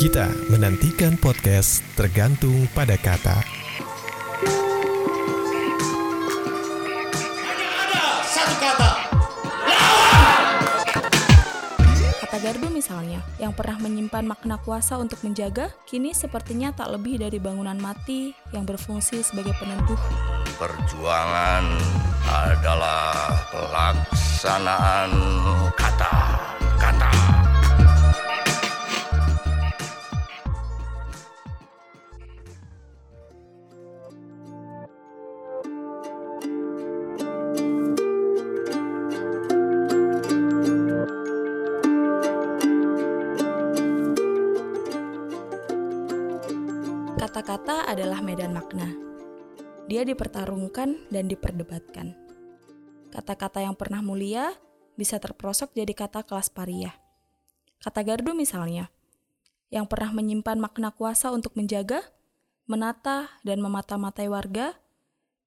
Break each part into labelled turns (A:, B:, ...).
A: Kita menantikan podcast tergantung pada kata.
B: ada satu kata
C: Kata gardu misalnya, yang pernah menyimpan makna kuasa untuk menjaga, kini sepertinya tak lebih dari bangunan mati yang berfungsi sebagai penentu.
B: perjuangan adalah pelaksanaan kata
C: Kata-kata adalah medan makna. Dia dipertarungkan dan diperdebatkan. Kata-kata yang pernah mulia bisa terprosok jadi kata kelas pariah. Kata gardu misalnya, yang pernah menyimpan makna kuasa untuk menjaga, menata, dan memata-matai warga,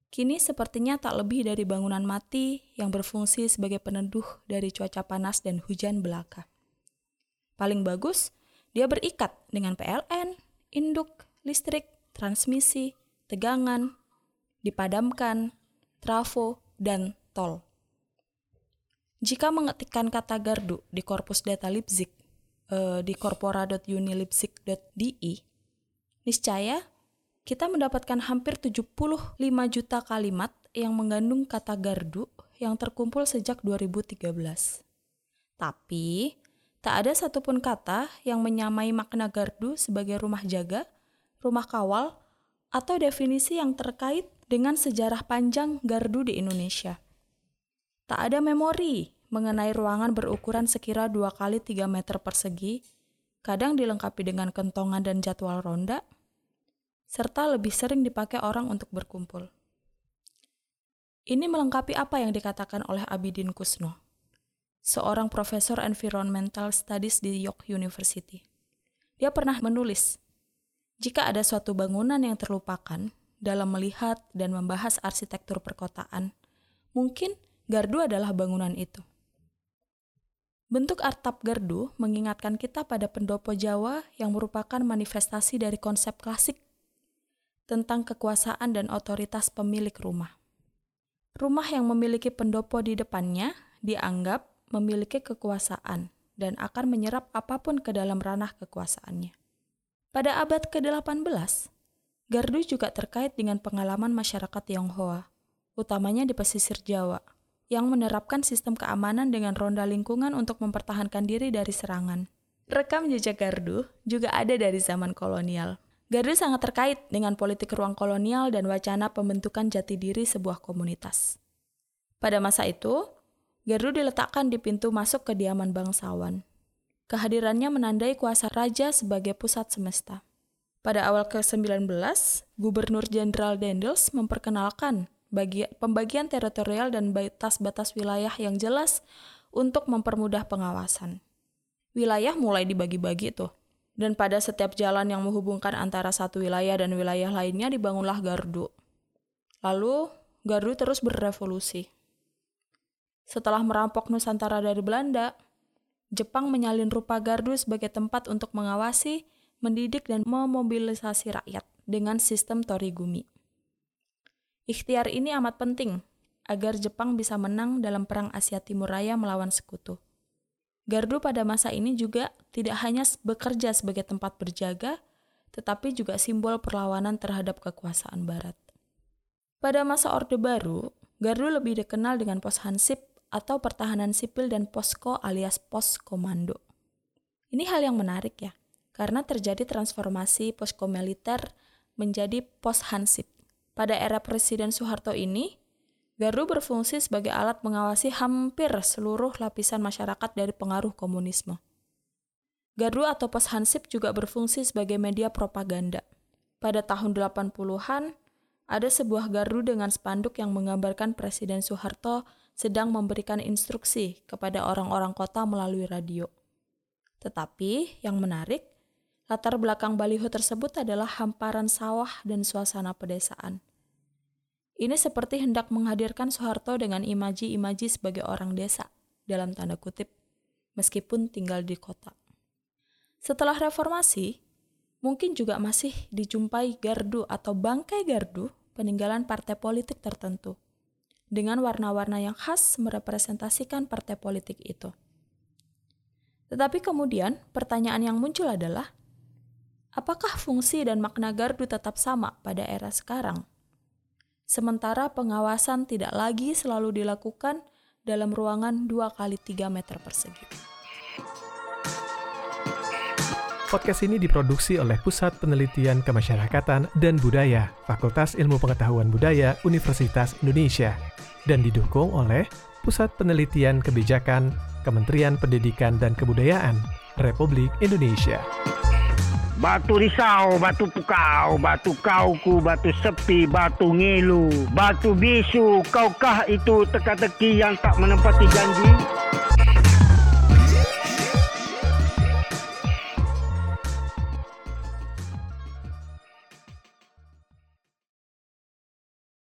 C: kini sepertinya tak lebih dari bangunan mati yang berfungsi sebagai peneduh dari cuaca panas dan hujan belaka. Paling bagus, dia berikat dengan PLN, induk, listrik, transmisi, tegangan, dipadamkan, trafo, dan tol. Jika mengetikkan kata gardu di korpus data Leipzig eh, di corpora.unilipzig.de, niscaya kita mendapatkan hampir 75 juta kalimat yang mengandung kata gardu yang terkumpul sejak 2013. Tapi, tak ada satupun kata yang menyamai makna gardu sebagai rumah jaga, rumah kawal, atau definisi yang terkait dengan sejarah panjang gardu di Indonesia. Tak ada memori mengenai ruangan berukuran sekira 2 kali 3 meter persegi, kadang dilengkapi dengan kentongan dan jadwal ronda, serta lebih sering dipakai orang untuk berkumpul. Ini melengkapi apa yang dikatakan oleh Abidin Kusno, seorang profesor environmental studies di York University. Dia pernah menulis, jika ada suatu bangunan yang terlupakan dalam melihat dan membahas arsitektur perkotaan, mungkin gardu adalah bangunan itu. Bentuk atap gardu mengingatkan kita pada pendopo Jawa yang merupakan manifestasi dari konsep klasik tentang kekuasaan dan otoritas pemilik rumah. Rumah yang memiliki pendopo di depannya dianggap memiliki kekuasaan dan akan menyerap apa pun ke dalam ranah kekuasaannya. Pada abad ke-18, gardu juga terkait dengan pengalaman masyarakat Tionghoa, utamanya di pesisir Jawa, yang menerapkan sistem keamanan dengan ronda lingkungan untuk mempertahankan diri dari serangan. Rekam jejak gardu juga ada dari zaman kolonial. Gardu sangat terkait dengan politik ruang kolonial dan wacana pembentukan jati diri sebuah komunitas. Pada masa itu, gardu diletakkan di pintu masuk kediaman bangsawan. Kehadirannya menandai kuasa raja sebagai pusat semesta. Pada awal ke-19, Gubernur Jenderal Dendels memperkenalkan bagi, pembagian teritorial dan batas-batas wilayah yang jelas untuk mempermudah pengawasan. Wilayah mulai dibagi-bagi tuh. Dan pada setiap jalan yang menghubungkan antara satu wilayah dan wilayah lainnya dibangunlah gardu. Lalu, gardu terus berrevolusi. Setelah merampok Nusantara dari Belanda, Jepang menyalin rupa gardu sebagai tempat untuk mengawasi, mendidik, dan memobilisasi rakyat dengan sistem torigumi. Ikhtiar ini amat penting agar Jepang bisa menang dalam Perang Asia Timur Raya melawan sekutu. Gardu pada masa ini juga tidak hanya bekerja sebagai tempat berjaga, tetapi juga simbol perlawanan terhadap kekuasaan Barat. Pada masa Orde Baru, Gardu lebih dikenal dengan pos Hansip atau pertahanan sipil dan posko alias pos komando. Ini hal yang menarik ya, karena terjadi transformasi posko militer menjadi pos Hansip. Pada era Presiden Soeharto ini, Gardu berfungsi sebagai alat mengawasi hampir seluruh lapisan masyarakat dari pengaruh komunisme. Gardu atau pos Hansip juga berfungsi sebagai media propaganda. Pada tahun 80-an, ada sebuah gardu dengan spanduk yang menggambarkan Presiden Soeharto sedang memberikan instruksi kepada orang-orang kota melalui radio. Tetapi yang menarik, latar belakang baliho tersebut adalah hamparan sawah dan suasana pedesaan. Ini seperti hendak menghadirkan Soeharto dengan imaji-imaji sebagai orang desa, dalam tanda kutip, meskipun tinggal di kota. Setelah reformasi, Mungkin juga masih dijumpai gardu atau bangkai gardu peninggalan partai politik tertentu dengan warna-warna yang khas merepresentasikan partai politik itu. Tetapi kemudian pertanyaan yang muncul adalah, apakah fungsi dan makna gardu tetap sama pada era sekarang? Sementara pengawasan tidak lagi selalu dilakukan dalam ruangan 2 kali 3 meter persegi.
A: Podcast ini diproduksi oleh Pusat Penelitian Kemasyarakatan dan Budaya, Fakultas Ilmu Pengetahuan Budaya, Universitas Indonesia, dan didukung oleh Pusat Penelitian Kebijakan, Kementerian Pendidikan dan Kebudayaan, Republik Indonesia.
D: Batu risau, batu pukau, batu kauku, batu sepi, batu ngelu, batu bisu, kaukah itu teka-teki yang tak menempati janji?